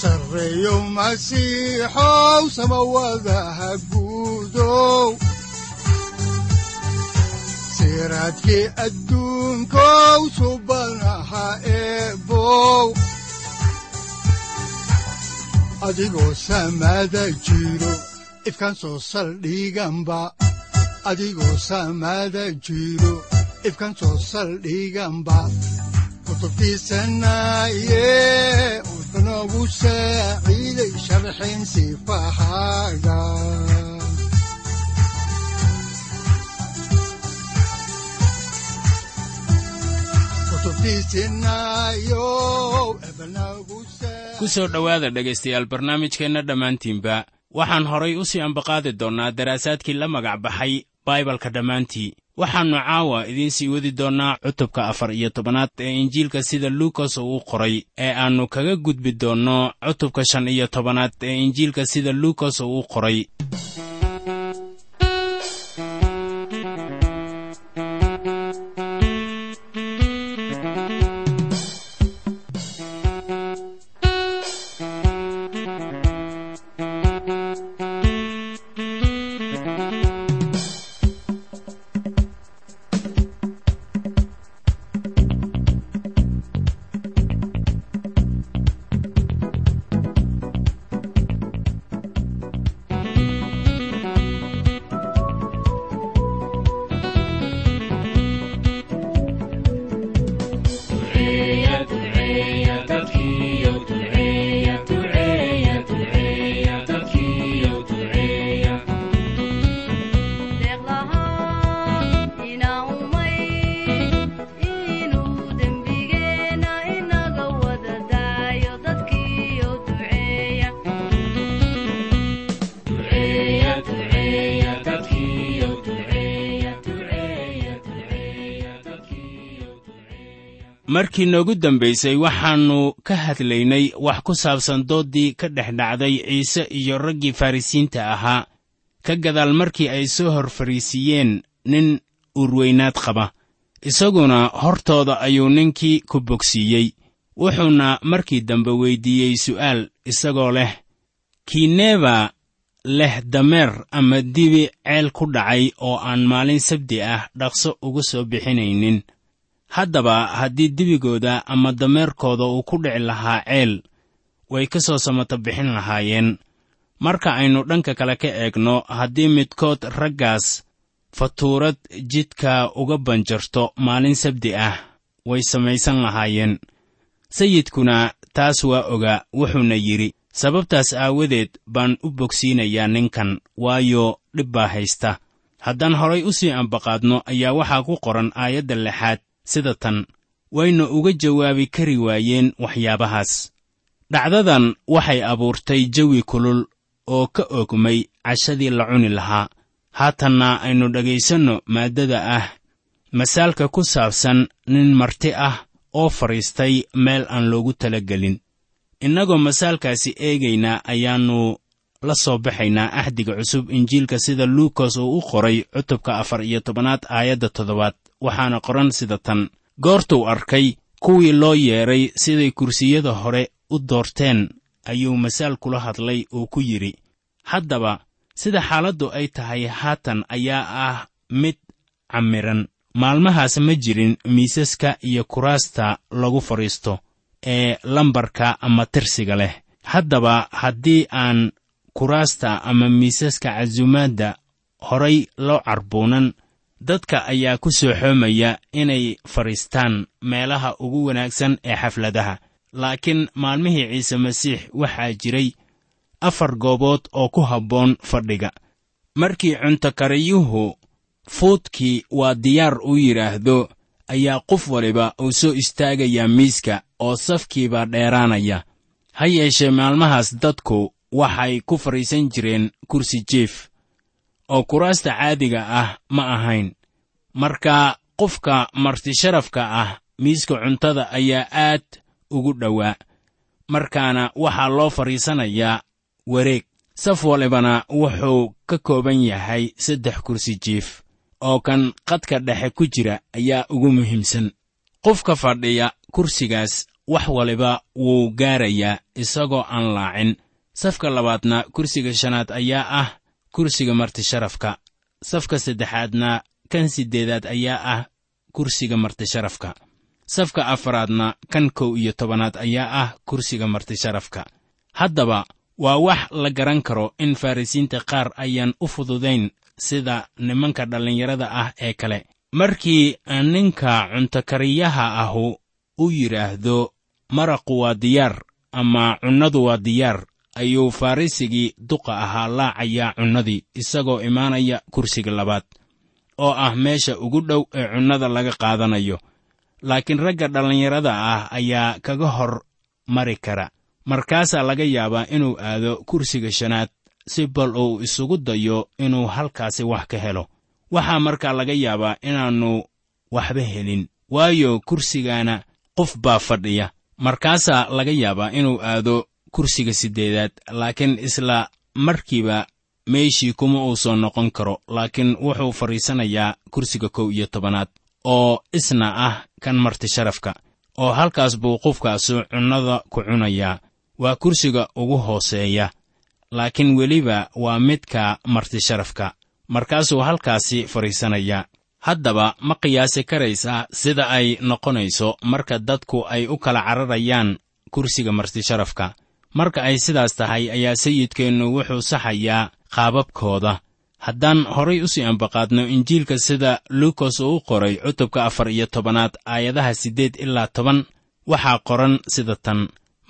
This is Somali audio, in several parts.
sareyow masiixow samawadaha guudow siraadkii jiro ifkaan soo saldhiganba adigoo soo saldhiganba kutubtiisanaye ku soo dhowaada dhegaystayaal barnaamijkeenna dhammaantiinba. waxaan horay u sii ambaqaadi doonnaa daraasaadkii la magac baxay baibalka dhammaantii waxaannu caawa idiin sii wadi doonnaa cutubka afar iyo tobanaad ee injiilka sida luukas uu qoray ee aannu kaga gudbi doonno cutubka shan iyo tobanaad ee injiilka sida luukas uu qoray markii noogu dambaysay waxaannu ka hadlaynay wax ku saabsan dooddii ka dhex dhacday ciise iyo raggii farrisiinta ahaa. Ka gadaal markii ay soo hor fariisiiyeen nin urweynaad qaba. Isaguna hortooda ayuu ninkii ku bogsiiyey. Wuxuuna markii dambe weyddiiyey su'aal isagoo leh kiineeba leh dameer ama dibi ceel ku dhacay oo aan maalin sabdi ah dhaqso uga soo bixinaynin haddaba haddii dibigooda ama dameerkooda uu ku dhici lahaa ceel way ka soo samata bixin lahaayeen. Marka aynu dhanka kale ka eegno haddii midkood raggaas fatuurad jidka uga banjarto maalin sabdi ah way samaysan lahaayeen. Sayidkuna taas waa ogaa wuxuuna yidhi sababtaas aawadeed baan u bogsiinayaa ninkan waayo dhib baa haysta. Haddaan horay u sii ambaqaadno ayaa waxaa ku qoran aayadda lixaad sida tan wayna uga jawaabi kari waayeen waxyaabahaas. Dhacdadan waxay abuurtay jawi kulul oo ka ogmay cashadii la cuni lahaa. Haatanna aynu dhegaysanno maaddada ah masaalka ku saabsan nin marti ah oo fadhiistay meel aan loogu talagelin. Innagoo masaalkaasi eegayna ayaannu la soo baxaynaa axdiga cusub injiilka sida luukas uu u qoray cutubka afar iyo tobanaad aayadda toddobaad waxaana qoran sida tan. Goortuu arkay kuwii loo yeedhay siday kursiyada hore u doorteen ayuu masaal kula hadlay oo ku yidhi haddaba sida xaaladdu ay tahay haatan ayaa ah mid cammiran. Maalmahaas ma jirin miisaska iyo kuraasta lagu fadhiisto ee lambarka ama tirsiga leh. Haddaba haddii aan kuraasta ama miisaska casuumaadda horay loo carbuunan dadka ayaa ku soo xoomaya inay fadhiistaan meelaha ugu wanaagsan ee xafladaha. Laakiin maalmihii ciise masiix waxaa jiray afar goobood oo ku habboon fadhiga. Markii cuntokariyuhu fuudkii waa diyaar uu yidhaahdo ayaa qof waliba uu soo istaagayaa miiska oo safkiibaa dheeraanaya. Ha yeeshee maalmahaas dadku waxay ku fadhiisan jireen kursi jief oo kuraasta caadiga ah ma ahayn. Marka qofka martisharafka ah miiska cuntada ayaa aad ugu dhowaa. Markaana waxaa loo fadhiisanayaa wareeg. Saf walibana wuxuu ka kooban yahay saddex kursi jiif oo kan qadka dhexe ku jira ayaa ugu muhiimsan. Qofka fadhiya kursigaas wax waliba wuu gaarayaa isagoo aan laacin. Safka labaadna kursiga shanaad ayaa ah kursiga martisharafka safka saddexaadna kan siddeedaad ayaa ah kursiga martisharafka safka afaraadna kan kow iyo tobanaad ayaa ah kursiga martisharafka haddaba waa wax la garan karo in farrisiinta qaar ayaan u fududayn sida nimanka dhallinyarada ah ee kale. Markii ninka cuntakariyaha ahu u yidhaahdo maraqu waa diyaar ama cunnadu waa diyaar ayuu farrisigii duqa ahaa laacayaa cunnadii isagoo imaanaya kursiga labaad oo ah meesha ugu dhow ee cunnada laga qaadanayo. Laakiin ragga dhallinyarada ah ayaa kaga hor mari kara. Markaasaa laga yaabaa inuu aado kursiga shanaad si bal uu isugu dayo inuu halkaasi wax ka helo. Waxaa markaa laga yaabaa inaannu waxba helin waayo kursigaana qof baa fadhiya. Markaasaa laga yaabaa inuu aado kursiga siddeedaad laakiin isla markiiba meeshii kuma uu soo noqon karo laakiin wuxuu fadhiisanayaa kursiga kow iyo tobanaad oo isna ah kan martisharafka oo halkaas buu qofkaasu cunnada ku cunayaa waa kursiga ugu hooseeya laakiin weliba waa midka martisharafka markaasuu halkaasi fadhiisanayaa haddaba ma qiyaasi karaysaa sida ay noqonayso marka dadku ay u kala cararayaan kursiga martisharafka marka ay sidaas tahay ayaa sayidkeennu wuxuu saxayaa qaababkooda. Haddaan horay u sii ambaqaadno injiilka sida luukas uu u qoray cutubka afar iyo tobanaad aayadaha siddeed ilaa toban waxaa qoran sida tan.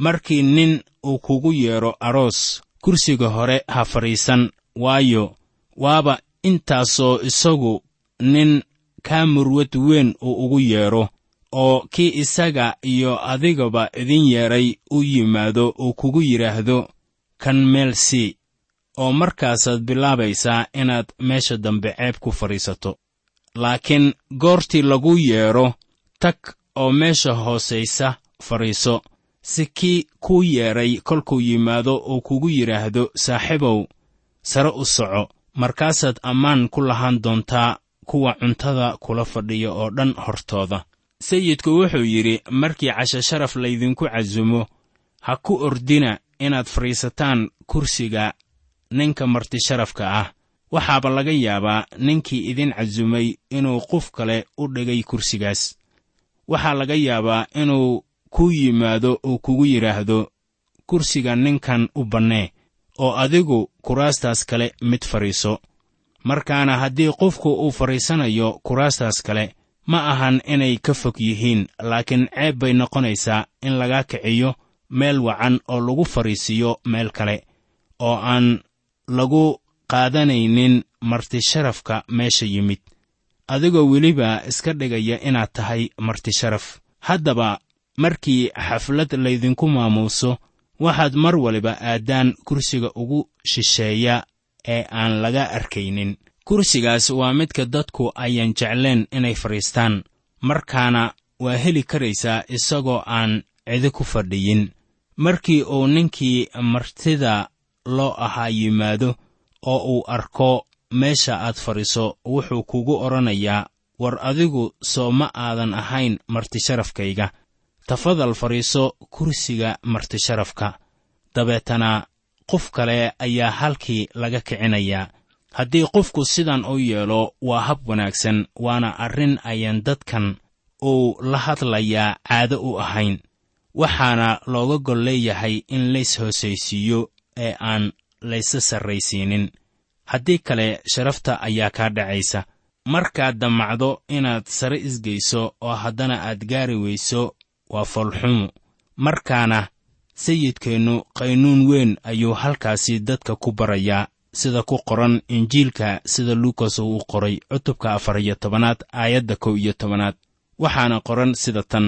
Markii nin uu kugu yeedho aroos kursiga hore ha fadhiisan waayo waaba intaasoo isagu nin kaa murwad weyn uu ugu yeedho oo kii isaga iyo adigaba idin yeedhay u yimaado uu kugu yidhaahdo kan meel sii oo markaasaad bilaabaysaa inaad meesha dambe ceeb ku fadhiisato. Laakiin goortii lagu yeedho tag oo meesha hoosaysa fadhiiso. Si kii kuu yeedhay kolkuu yimaado uu kugu yidhaahdo saaxiibow sare u soco. Markaasaad ammaan ku lahaan doontaa kuwa cuntada kula fadhiya oo dhan hortooda sayidku wuxuu yidhi markii casho sharaf laydinku casumo ha ku ordina inaad fadhiisataan kursiga ninka martisharafka ah. Waxaaba laga yaabaa ninkii idin casumay inuu qof kale u dhigay kursigaas. Waxaa laga yaabaa inuu kuu yimaado uu kugu yidhaahdo kursiga ninkan u bannee oo adigu kuraastaas kale mid fadhiiso markaana haddii qofku uu fadhiisanayo kuraastaas kale ma ahan inay ka fog yihiin laakiin ceeb bay noqonaysaa in laga kiciyo meel wacan oo lagu fadhiisiiyo meel kale oo aan lagu qaadanaynin martisharafka meesha yimid. Adigoo weliba iska dhigaya inaad tahay martisharaf haddaba markii xaflad laydinku maamuuso waxaad mar waliba aaddaan kursiga ugu shisheeya ee aan laga arkaynin kursigaas waa midka dadku ayaan jecleen inay fadhiistaan markaana waa heli karaysaa isagoo aan cidi ku fadhiyin. Markii uu ninkii martida loo ahaa yimaado oo uu arko meesha aad fadhiso wuxuu kugu odhanayaa war adigu soo ma aadan ahayn martisharafkayga tafadal fadhiiso kursiga martisharafka dabeetana qof kale ayaa halkii laga kicinayaa haddii qofku sidan u yeelo waa hab wanaagsan waana arrin ayaan dadkan uu la hadlayaa caado u ahayn. Waxaana looga gol leeyahay in lays hoosaysiiyo ee aan laysa sarraysiinin. Haddii kale sharafta ayaa kaa dhacaysa. Markaad dammacdo inaad sare isgeyso oo haddana aad gaari weyso waa foolxumu. Markaana sayidkeennu qaynuun weyn ayuu halkaasi dadka ku barayaa sida ku qoran injiilka sida luukas uu u qoray cutubka afar iyo tobanaad aayadda kow iyo tobanaad. Waxaana qoran sida tan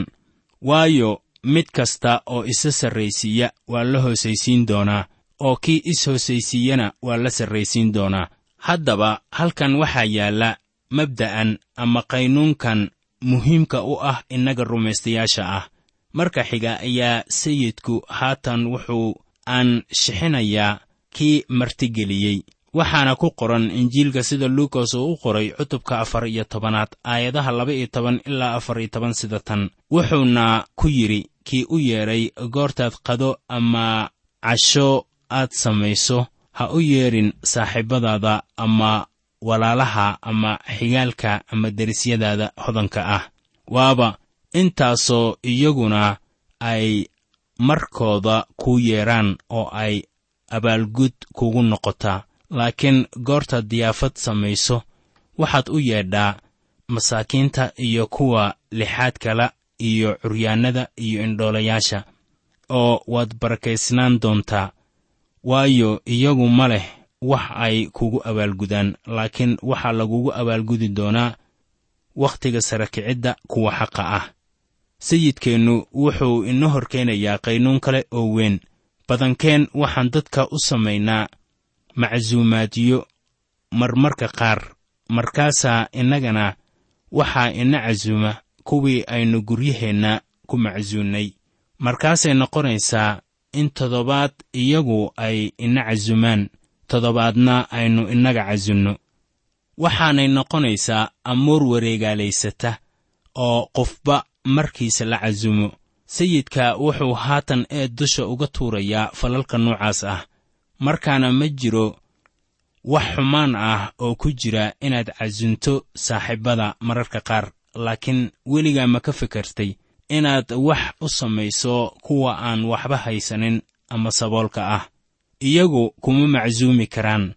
waayo mid kasta oo isa sarraysiiya waa la hoosaysiin doonaa oo kii is-hoosaysiiyana waa la sarraysiin doonaa. Haddaba halkan waxaa yaalla mabda'an ama qaynuunkan muhiimka u ah innaga rumaystayaasha ah. Marka xiga ayaa sayidku haatan wuxuu aan shixinayaa kii martigeliyey. Waxaana ku qoran injiilka sida luukas uu u qoray cutubka afar iyo tobanaad aayadaha laba iyo toban ilaa afar iyo toban sida tan. Wuxuuna ku yidhi kii u yeedhay goortaad qado ama casho aad samayso ha u yeedhin saaxiibadaada ama walaalaha ama xigaalka ama derisyadaada hodanka ah. Waaba intaasoo iyaguna ay markooda kuu yeedhaan oo ay abaalgud kugu noqotaa laakiin goortaad diyaafad samayso waxaad u yeedhaa masaakiinta iyo kuwa lixaad kala iyo curyaannada iyo indhoolayaasha oo waad barakaysnaan doontaa. Waayo iyagu ma leh wax ay kugu abaalgudaan laakiin waxaa lagugu abaalgudi doonaa wakhtiga sara kicidda kuwa xaqa ah. Sayidkeennu wuxuu ina hor keenayaa qaynuun kale oo weyn badankeen waxaan dadka u samaynaa macsuumaadyo marmarka qaar. Markaasaa innagana waxaa ina casuuma kuwii aynu guryaheenna ku macsuunnay. Markaasay noqonaysaa in toddobaad iyagu ay ina casumaan toddobaadna aynu innaga casunno waxaanay noqonaysaa amuur wareegaalaysata oo qofba markiisa la casumo sayidka wuxuu haatan eed dusha uga tuurayaa falalka noocaas ah. Markaana ma jiro wax xumaan ah oo ku jira inaad casunto saaxiibbada mararka qaar laakiin weligaa ma ka fikartay inaad wax u samayso kuwa aan waxba haysanin ama saboolka ah. Iyagu kuma macsuumi karaan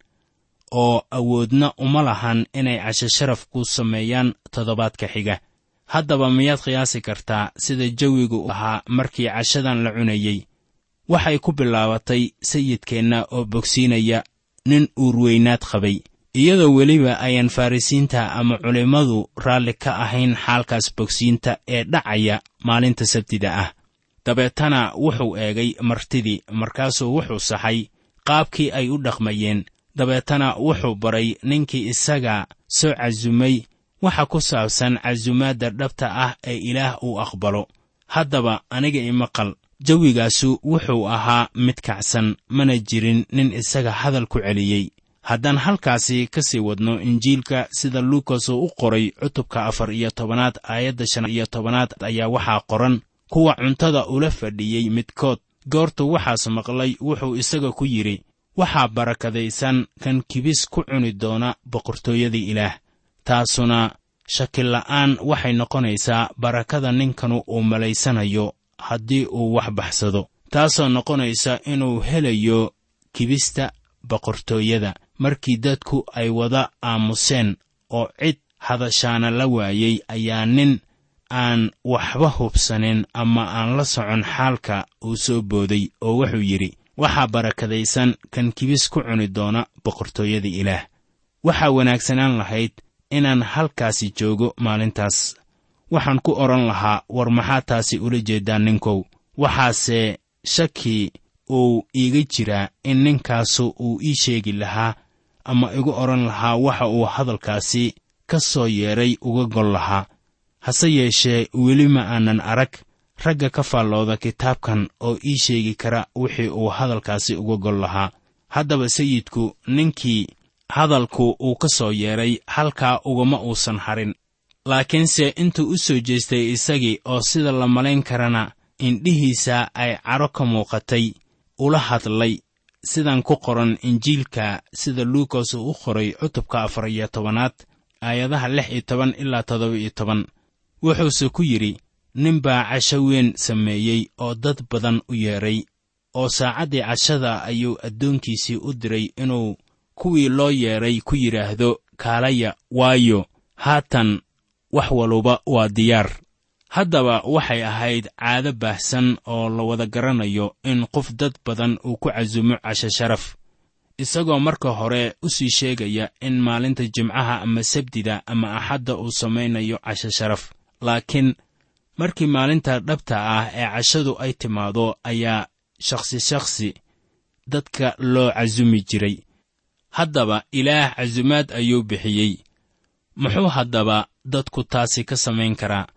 oo awoodna uma lahan inay casho sharaf ku sameeyaan toddobaadka xiga haddaba miyaad qiyaasi kartaa sida jawigu ahaa markii cashadan la cunayey. Waxay ku bilaabatay sayidkeenna oo bogsiinaya nin uurweynaad qabay. Iyadoo weliba ayaan farrisiinta ama culimmadu raalli ka ahayn xaalkaas bogsiinta ee dhacaya maalinta sabtida ah. Dabeetana wuxuu eegay martidii markaasuu wuxuu saxay qaabkii ay u dhaqmayeen. Dabeetana wuxuu baray ninkii isaga soo casumay waxa ku saabsan casumaadda dhabta ah ee ilaah uu aqbalo. Haddaba aniga imaqal jawigaasu wuxuu ahaa mid kacsan mana jirin nin isaga hadal ku celiyey. Haddaan halkaasi ka sii wadno injiilka sida luukas uu u qoray cutubka afar iyo tobanaad aayadda shan iyo tobanaad ayaa waxaa qoran kuwa cuntada ula fadhiyey midkood goortu waxaas maqlay wuxuu isaga ku yidhi waxaa barakadaysan kan kibis ku cuni doona boqortooyadii ilaah taasuna shakila'aan waxay noqonaysaa barakada ninkanu uu malaysanayo haddii uu wax baxsado. Taasoo noqonaysa inuu helayo kibista boqortooyada markii dadku ay wada aamuseen oo cid hadashaana la waayey ayaa nin aan waxba hubsanin ama aan la socon xaalka uu soo booday oo wuxuu yidhi waxaa barakadaysan kan kibis ku cuni doona boqortooyada ilaah. Waxaa wanaagsanaan lahayd inaan halkaasi joogo maalintaas. Waxaan ku odhan lahaa war maxaa taasi ula jeedaa ninkow? Waxaase shaki uu iiga jiraa in ninkaasu uu ii sheegi lahaa ama igu odhan lahaa waxa uu hadalkaasi ka soo yeedhay uga gol lahaa. Hase yeeshee weli ma aanan arag. Ragga ka faallooda kitaabkan oo ii sheegi kara wixii uu hadalkaasi uga gol lahaa. Haddaba sayidku ninkii hadalku uu ka soo yeedhay halkaa ugama uusan harin. Laakiinse intuu u soo jeestay isagii oo sida la malayn karana indhihiisa ay cadho ka muuqatay ula hadlay. Sidan ku qoran injiilka sida luukas uu u qoray cutubka afar iyo tobanaad aayadaha lix iyo toban ilaa toddoba iyo toban. Wuxuuse ku yidhi nin baa casho weyn sameeyey oo dad badan u yeedhay oo saacaddii cashada ayuu addoonkiisii u diray inuu kuwii loo yeedhay ku yidhaahdo kaalaya waayo haatan wax waluba waa diyaar. Haddaba waxay ahayd caado baahsan oo la wada garanayo in qof dad badan uu ku casumo casho sharaf. Isagoo marka hore u sii sheegaya in maalinta jimcaha ama sabdida ama axadda uu samaynayo casho sharaf. Laakiin markii maalinta dhabta ah ee cashadu ay timaado ayaa shakhsi shakhsi dadka loo casumi jiray haddaba ilaah casumaad ayuu bixiyey. Muxuu haddaba dadku taasi ka samayn karaa?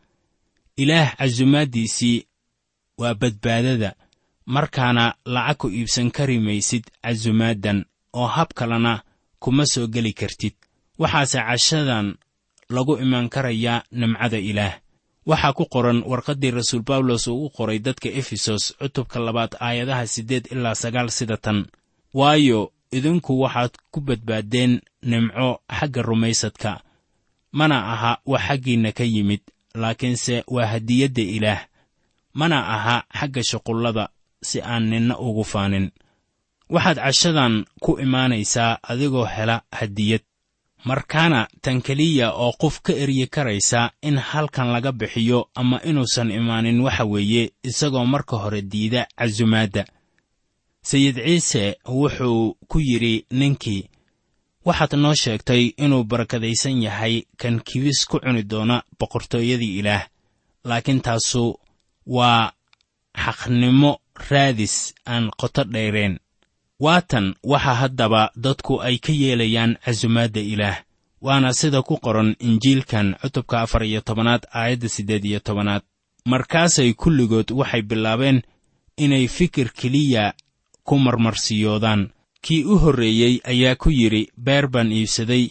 Ilaah casumaaddiisii waa badbaadada markaana lacag ku iibsan kari maysid casumaaddan oo hab kalena kuma soo geli kartid. Waxaase cashadan lagu imaan karayaa nimcada ilaah. Waxaa ku qoran warqaddii rasuul bawlos uu u qoray dadka efesos cutubka labaad aayadaha siddeed ilaa sagaal sida tan. Waayo idinku waxaad ku badbaaddeen nimco xagga rumaysadka mana aha wax xaggiinna ka yimid laakiinse waa hadiyadda ilaah. Mana aha xagga shuqullada si aan ninna ugu faanin. Waxaad cashadan ku imaanaysaa adigoo hela hadiyad. Markaana tan keliya oo qof ka eryi karaysa in halkan laga bixiyo ama inuusan imaanin waxa weeye isagoo marka hore diida casumaadda sayid ciise wuxuu ku yidhi ninkii waxaad noo sheegtay inuu barakadaysan yahay kan kibis ku cuni doona boqortooyadii ilaah. Laakiin taasu waa xaqnimo raadis aan qoto dheereen. Waatan waxa haddaba dadku ay ka yeelayaan casumaadda ilaah. Waana sida ku qoran injiilkan cutubka afar iyo tobanaad aayadda siddeed iyo tobanaad. Markaasay kulligood waxay bilaabeen inay fikir keliya ku marmarsiyoodaan kii u horreeyey ayaa ku yidhi beer baan iibsaday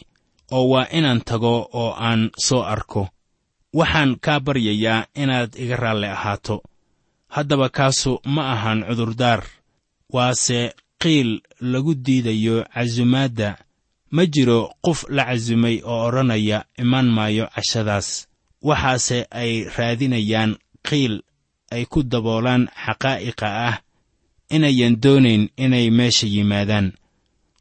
oo waa inaan tago oo aan soo arko. Waxaan kaa baryayaa inaad iga raalli ahaato. Haddaba kaasu ma ahan cudurdaar. Waase qiil lagu diidayo casumaadda ma jiro qof la casumay oo odhanaya imaan maayo cashadaas. Waxaase ay raadinayaan qiil ay ku daboolaan xaqaa'iqa ah inayan doonayn inay meesha yimaadaan.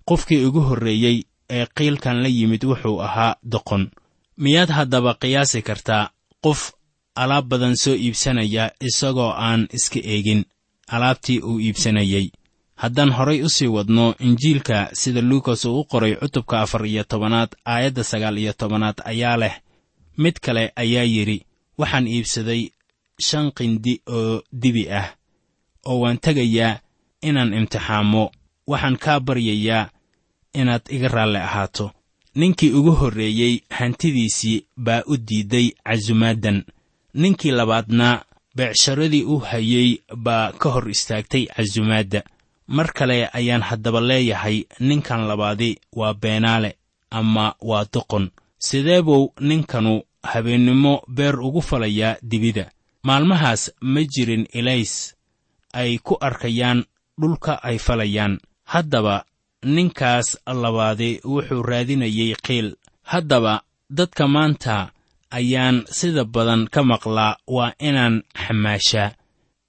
Qofkii ugu horreeyey ee qiilkan la yimid wuxuu ahaa doqon. Miyaad haddaba qiyaasi kartaa qof alaab badan soo iibsanaya isagoo aan iska eegin. Alaabtii uu iibsanayey haddaan horay u sii wadno injiilka sida luukas uu u qoray cutubka afar iyo tobanaad aayadda sagaal iyo tobanaad ayaa leh. Mid kale ayaa yidhi waxaan iibsaday shan qindi oo dibi ah oo waan tegayaa inaan imtixaamo. Waxaan kaa baryayaa inaad iga raalli ahaato. Ninkii ugu horreeyey hantidiisii baa u diidday casumaaddan. Ninkii labaadna beecsharadii u hayey baa ka hor istaagtay casumaadda. Mar kale ayaan haddaba leeyahay ninkan labaadi waa beenaale ama waa doqon. Sidee buu ninkanu habeennimo beer ugu falayaa dibida. Maalmahaas ma jirin elays ay ku arkayaan dhulka ay falayaan. Haddaba ninkaas labaadi wuxuu raadinayey qiil. Haddaba dadka maanta ayaan sida badan ka maqlaa waa inaan xamaashaa.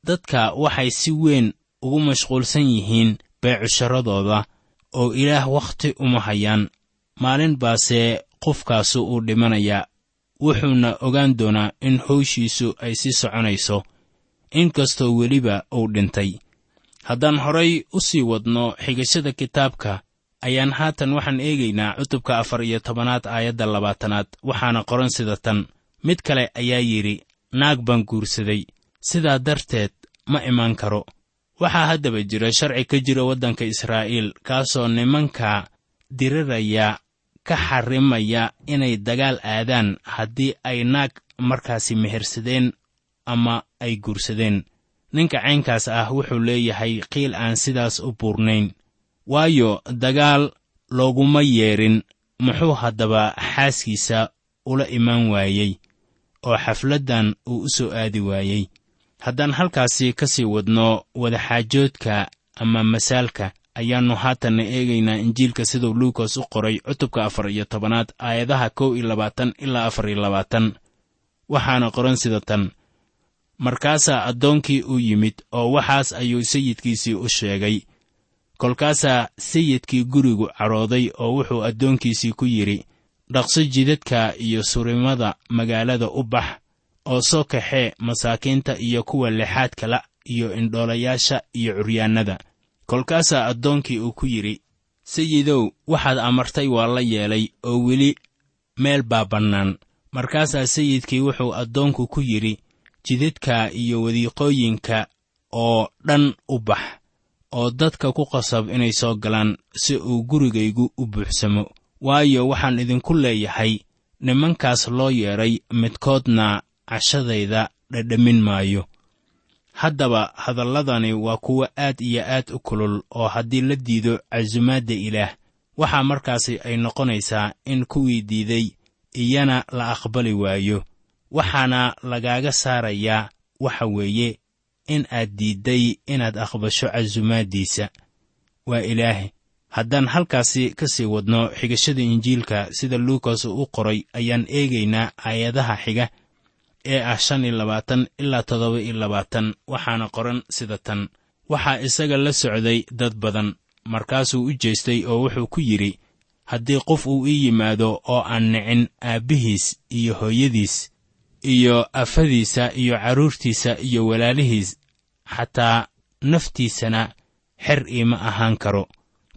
Dadka waxay si weyn ugu mashquulsan yihiin beecusharadooda oo ilaah wakhti uma hayaan. Maalin baase qofkaasu uu dhimanayaa wuxuuna ogaan doonaa in howshiisu ay sii soconayso inkastoo weliba uu dhintay. Haddaan horay u sii wadno xigashada kitaabka ayaan haatan waxaan eegaynaa cutubka afar iyo tobanaad aayadda labaatanaad waxaana qoran sida tan. Mid kale ayaa yidhi naag baan guursaday sidaa darteed ma imaan karo. Waxaa haddaba jira sharci ka jira waddanka israa'iil kaasoo nimanka diriraya ka xarrimaya inay dagaal aadaan haddii ay naag markaasi mehersadeen ama ay guursadeen. Ninka caynkaas ah wuxuu leeyahay qiil aan sidaas u buurnayn. Waayo dagaal looguma yeedhin muxuu haddaba xaaskiisa ula imaan waayey oo xafladdan uu u soo aadi waayey. Haddaan halkaasi ka sii wadno wadaxaajoodka ama masaalka ayaannu haatanna eegaynaa injiilka siduu luukas u qoray cutubka afar iyo tobanaad aayadaha kow iyo labaatan ilaa afar iyo labaatan. Waxaana qoran sida tan markaasaa addoonkii u yimid oo waxaas ayuu sayidkiisii u sheegay. kolkaasaa sayidkii gurigu cadhooday oo wuxuu addoonkiisii ku yidhi dhaqso jidadka iyo surimada magaalada u bax oo soo kaxee masaakiinta iyo kuwa lixaad kala iyo indhoolayaasha iyo curyaannada. kolkaasaa addoonkii uu ku yidhi sayidow waxaad amartay waa la yeelay oo weli meel baa bannaan. markaasaa sayidkii wuxuu addoonku ku yidhi jidadka iyo wadiiqooyinka oo dhan u bax oo dadka ku qasab inay soo galaan si uu gurigaygu u buuxsamo. Waayo waxaan idinku leeyahay nimankaas loo yeedhay midkoodna cashadayda dhadhamin maayo. Haddaba hadalladani waa kuwo aad iyo aad u kulul oo haddii la diido casumaadda ilaah waxaa markaasi ay noqonaysaa in kuwii diiday iyana la aqbali waayo waxaana lagaaga saarayaa waxa weeye in aad diidday inaad aqbasho casumaaddiisa. Waa ilaahi haddaan halkaasi ka sii wadno xigashada injiilka sida luukas uu u qoray ayaan eegaynaa aayadaha xiga ee ah shan iyo labaatan ilaa toddoba iyo labaatan waxaana qoran sida tan. Waxaa isaga la socday dad badan markaasuu u jeestay oo wuxuu ku yidhi haddii qof uu ii yimaado oo aan nicin aabbihiis iyo hooyadiis iyo afadiisa iyo carruurtiisa iyo walaalihiis xataa naftiisana xer iima ahaan karo.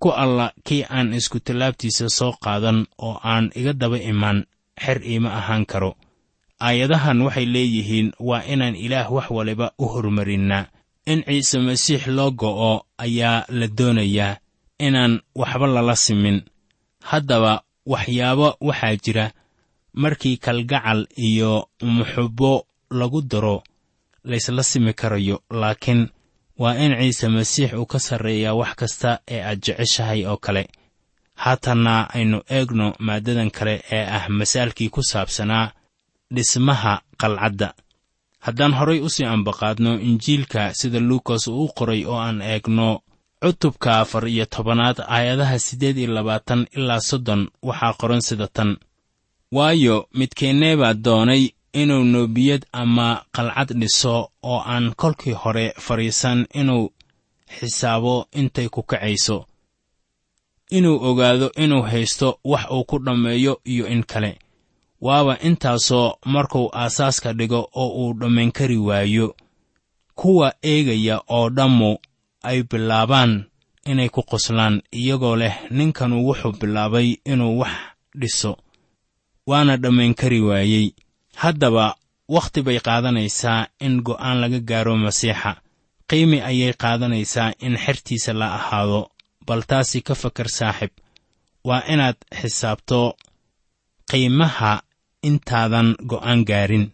Ku alla kii aan isku tallaabtiisa soo qaadan oo aan iga daba imaan xer iima ahaan karo. Aayadahan waxay leeyihiin waa inaan ilaah wax waliba u hormarinnaa in ciise masiix loo go'o ayaa la doonayaa inaan waxba lala simin. Haddaba waxyaabo waxaa jira markii kalgacal iyo muxubbo lagu daro laysla simi karayo laakiin waa in ciise masiix uu ka sarreeyaa wax kasta ee aad jeceshahay oo kale. Haatanna aynu eegno maaddadan kale ee ah masaalkii ku saabsanaa dhismaha qalcadda. Haddaan horay u sii ambaqaadno injiilka sida luukas uu u qoray oo aan eegno cutubka afar iyo tobanaad aayadaha siddeed iyo labaatan ilaa soddon waxaa qoran sida tan waayo midkeennee baa doonay inuu noobiyad ama qalcad dhiso oo aan kolkii hore fadhiisan inuu xisaabo intay ku kacayso. Inuu ogaado inuu haysto wax uu ku dhammeeyo iyo in kale. Waaba intaasoo markuu aasaaska dhigo oo uu dhammayn kari waayo. Kuwa eegaya oo dhammu ay bilaabaan inay ku qoslaan iyagoo leh ninkanu wuxuu bilaabay inuu wax dhiso waana dhammayn kari waayey. Haddaba wakhti bay qaadanaysaa in go'aan laga gaaro masiixa. Qiimi ayay qaadanaysaa in xertiisa la ahaado bal taasi ka fakar saaxib. Waa inaad xisaabto qiimaha intaadan go'aan gaarin.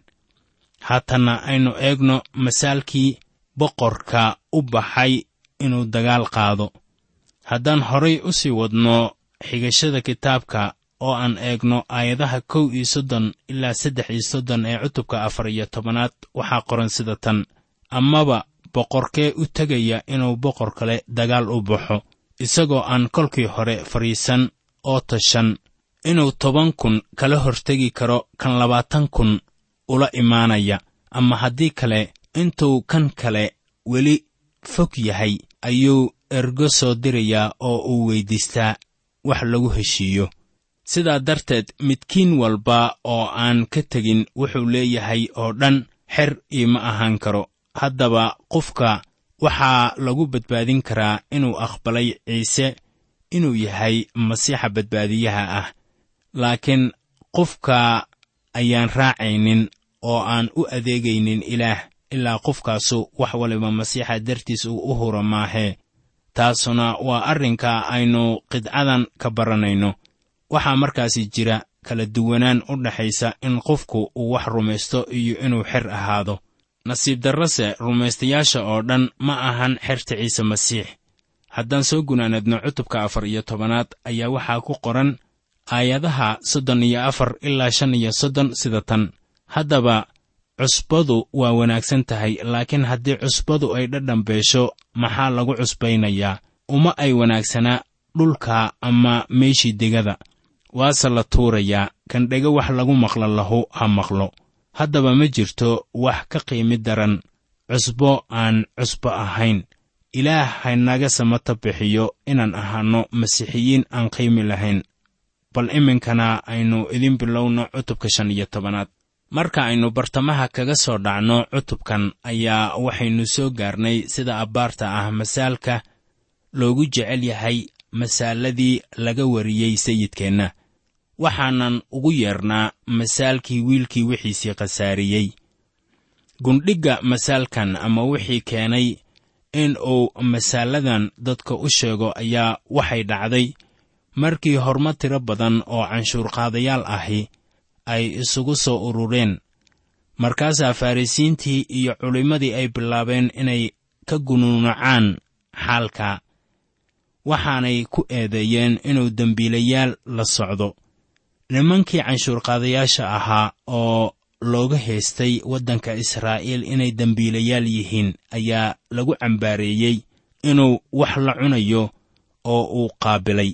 Haatanna aynu eegno masaalkii boqorka u baxay inuu dagaal qaado. Haddaan horay u sii wadno xigashada kitaabka oo aan eegno aayadaha kow iyo soddon ilaa saddex iyo soddon ee cutubka afar iyo tobanaad waxaa qoran sida tan. Amaba boqorkee u tegaya inuu boqor kale dagaal u baxo isagoo aan kolkii hore fadhiisan oo tashan. Inuu toban kun kala hortegi karo kan labaatan kun ula imaanaya ama haddii kale intuu kan kale weli fog yahay ayuu ergo soo dirayaa oo uu weyddiistaa wax lagu heshiiyo sidaa darteed midkiin walba oo aan ka tegin wuxuu leeyahay oo dhan xer iima ahaan karo. Haddaba qofka waxaa lagu badbaadin karaa inuu aqbalay ciise inuu yahay masiixa badbaadiyaha ah. Laakiin qofka ayaan raacaynin oo aan u adeegaynin ilaah ilaa qofkaasu wax waliba masiixa dartiis uu u huro maahee taasuna waa arrinka aynu qidcadan ka baranayno waxaa markaasi jira kala duwanaan u dhexaysa in qofku uu wax rumaysto iyo inuu xer ahaado. Nasiib darrase rumaystayaasha oo dhan ma ahan xerta ciise masiix. Haddaan soo gunaanadno cutubka afar iyo tobanaad ayaa waxaa ku qoran aayadaha soddon iyo afar ilaa shan iyo soddon sida tan. Haddaba cusbadu waa wanaagsan tahay laakiin haddii cusbadu ay dhadhan beesho maxaa lagu cusbaynayaa? Uma ay wanaagsanaa dhulka ama meeshii degada waase la tuurayaa kan dhega wax lagu maqlo lahu ha maqlo. Haddaba ma jirto wax ka qiimi daran cusbo aan cusbo ahayn. Ilaah haynaga samata bixiyo inaan ahaanno masiixiyiin aan qiimi lahayn. Bal iminkana aynu idin bilowno cutubka shan iyo tobanaad. Marka aynu bartamaha kaga soo dhacno cutubkan ayaa waxaynu soo gaarnay sida abbaarta ah masaalka loogu jecel yahay masaaladii laga wariyey sayidkeenna waxaanan ugu yeernaa masaalkii wiilkii wixiisii khasaariyey. Gundhigga masaalkan ama wixii keenay in uu masaaladan dadka u sheego ayaa waxay dhacday markii horumar tiro badan oo canshuurqaadayaal ahi ay isugu soo urureen. Markaasaa farrisiintii iyo culimmadii ay bilaabeen inay ka gunuunacaan xaalka waxaanay ku eedeeyeen inuu dembiilayaal la socdo nimankii canshuurqaadayaasha ahaa oo looga haystay waddanka israa'iil inay dembiilayaal yihiin ayaa lagu cambaareeyey inuu wax la cunayo oo uu qaabilay.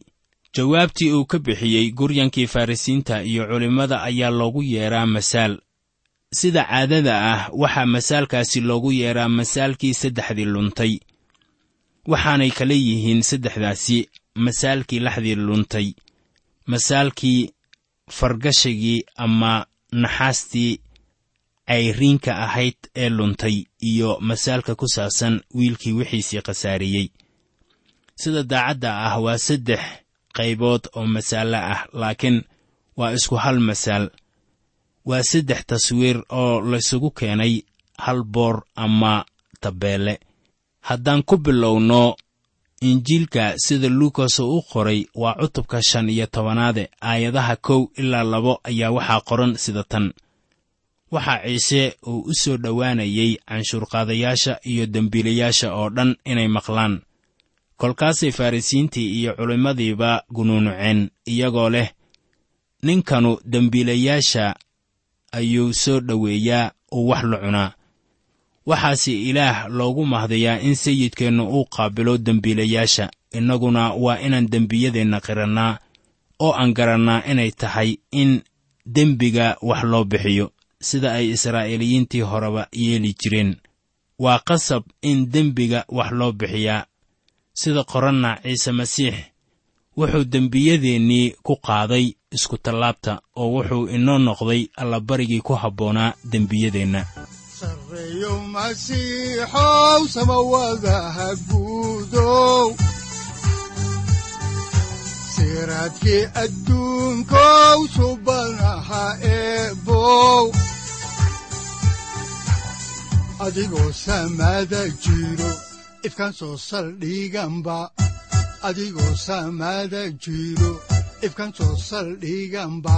Jawaabtii uu ka bixiyey guryankii farrisiinta iyo culimmada ayaa loogu yeedhaa masaal. Sida caadada ah waxaa masaalkaasi loogu yeedhaa masaalkii saddexdii luntay. Waxaanay kala yihiin saddexdaasi masaalkii laxdii luntay. Masaalkii fargashigii ama naxaastii cayriinka ahayd ee luntay iyo masaalka ku saabsan wiilkii wixiisii khasaariyey. Sida daacadda ah waa saddex qaybood oo masaalo ah laakiin waa isku hal masaal. Waa saddex taswiir oo laysugu keenay hal boor ama tabeelle. Haddaan ku bilowno injiilka sida luukas uu u qoray waa cutubka shan iyo tobanaade aayadaha kow ilaa labo ayaa waxaa qoran sida tan. Waxaa ciise uu u soo dhowaanayey canshuurqaadayaasha iyo dembiilayaasha oo dhan inay maqlaan. Kolkaasay farrisiintii iyo culimmadiiba gunuunuceen iyagoo leh ninkanu dembiilayaasha ayuu soo dhoweeyaa uu wax la cunaa waxaase ilaah loogu mahdayaa in sayidkeennu uu qaabilo dembiilayaasha. Innaguna waa inaan dembiyadeenna qirannaa oo aan garannaa inay tahay in dembiga wax loo bixiyo. Sida ay israa'iiliyiintii horeba yeeli jireen. Waa qasab in dembiga wax loo bixiyaa sida qoranna ciise masiix wuxuu dembiyadeennii ku qaaday iskutallaabta oo wuxuu inoo noqday allabarigii ku habboonaa dembiyadeenna sarreeyo masiixow samawadaha guudow siraadkii adduunkow subanaha eebow adigoo samaada jiro ifkaan soo saldhiganba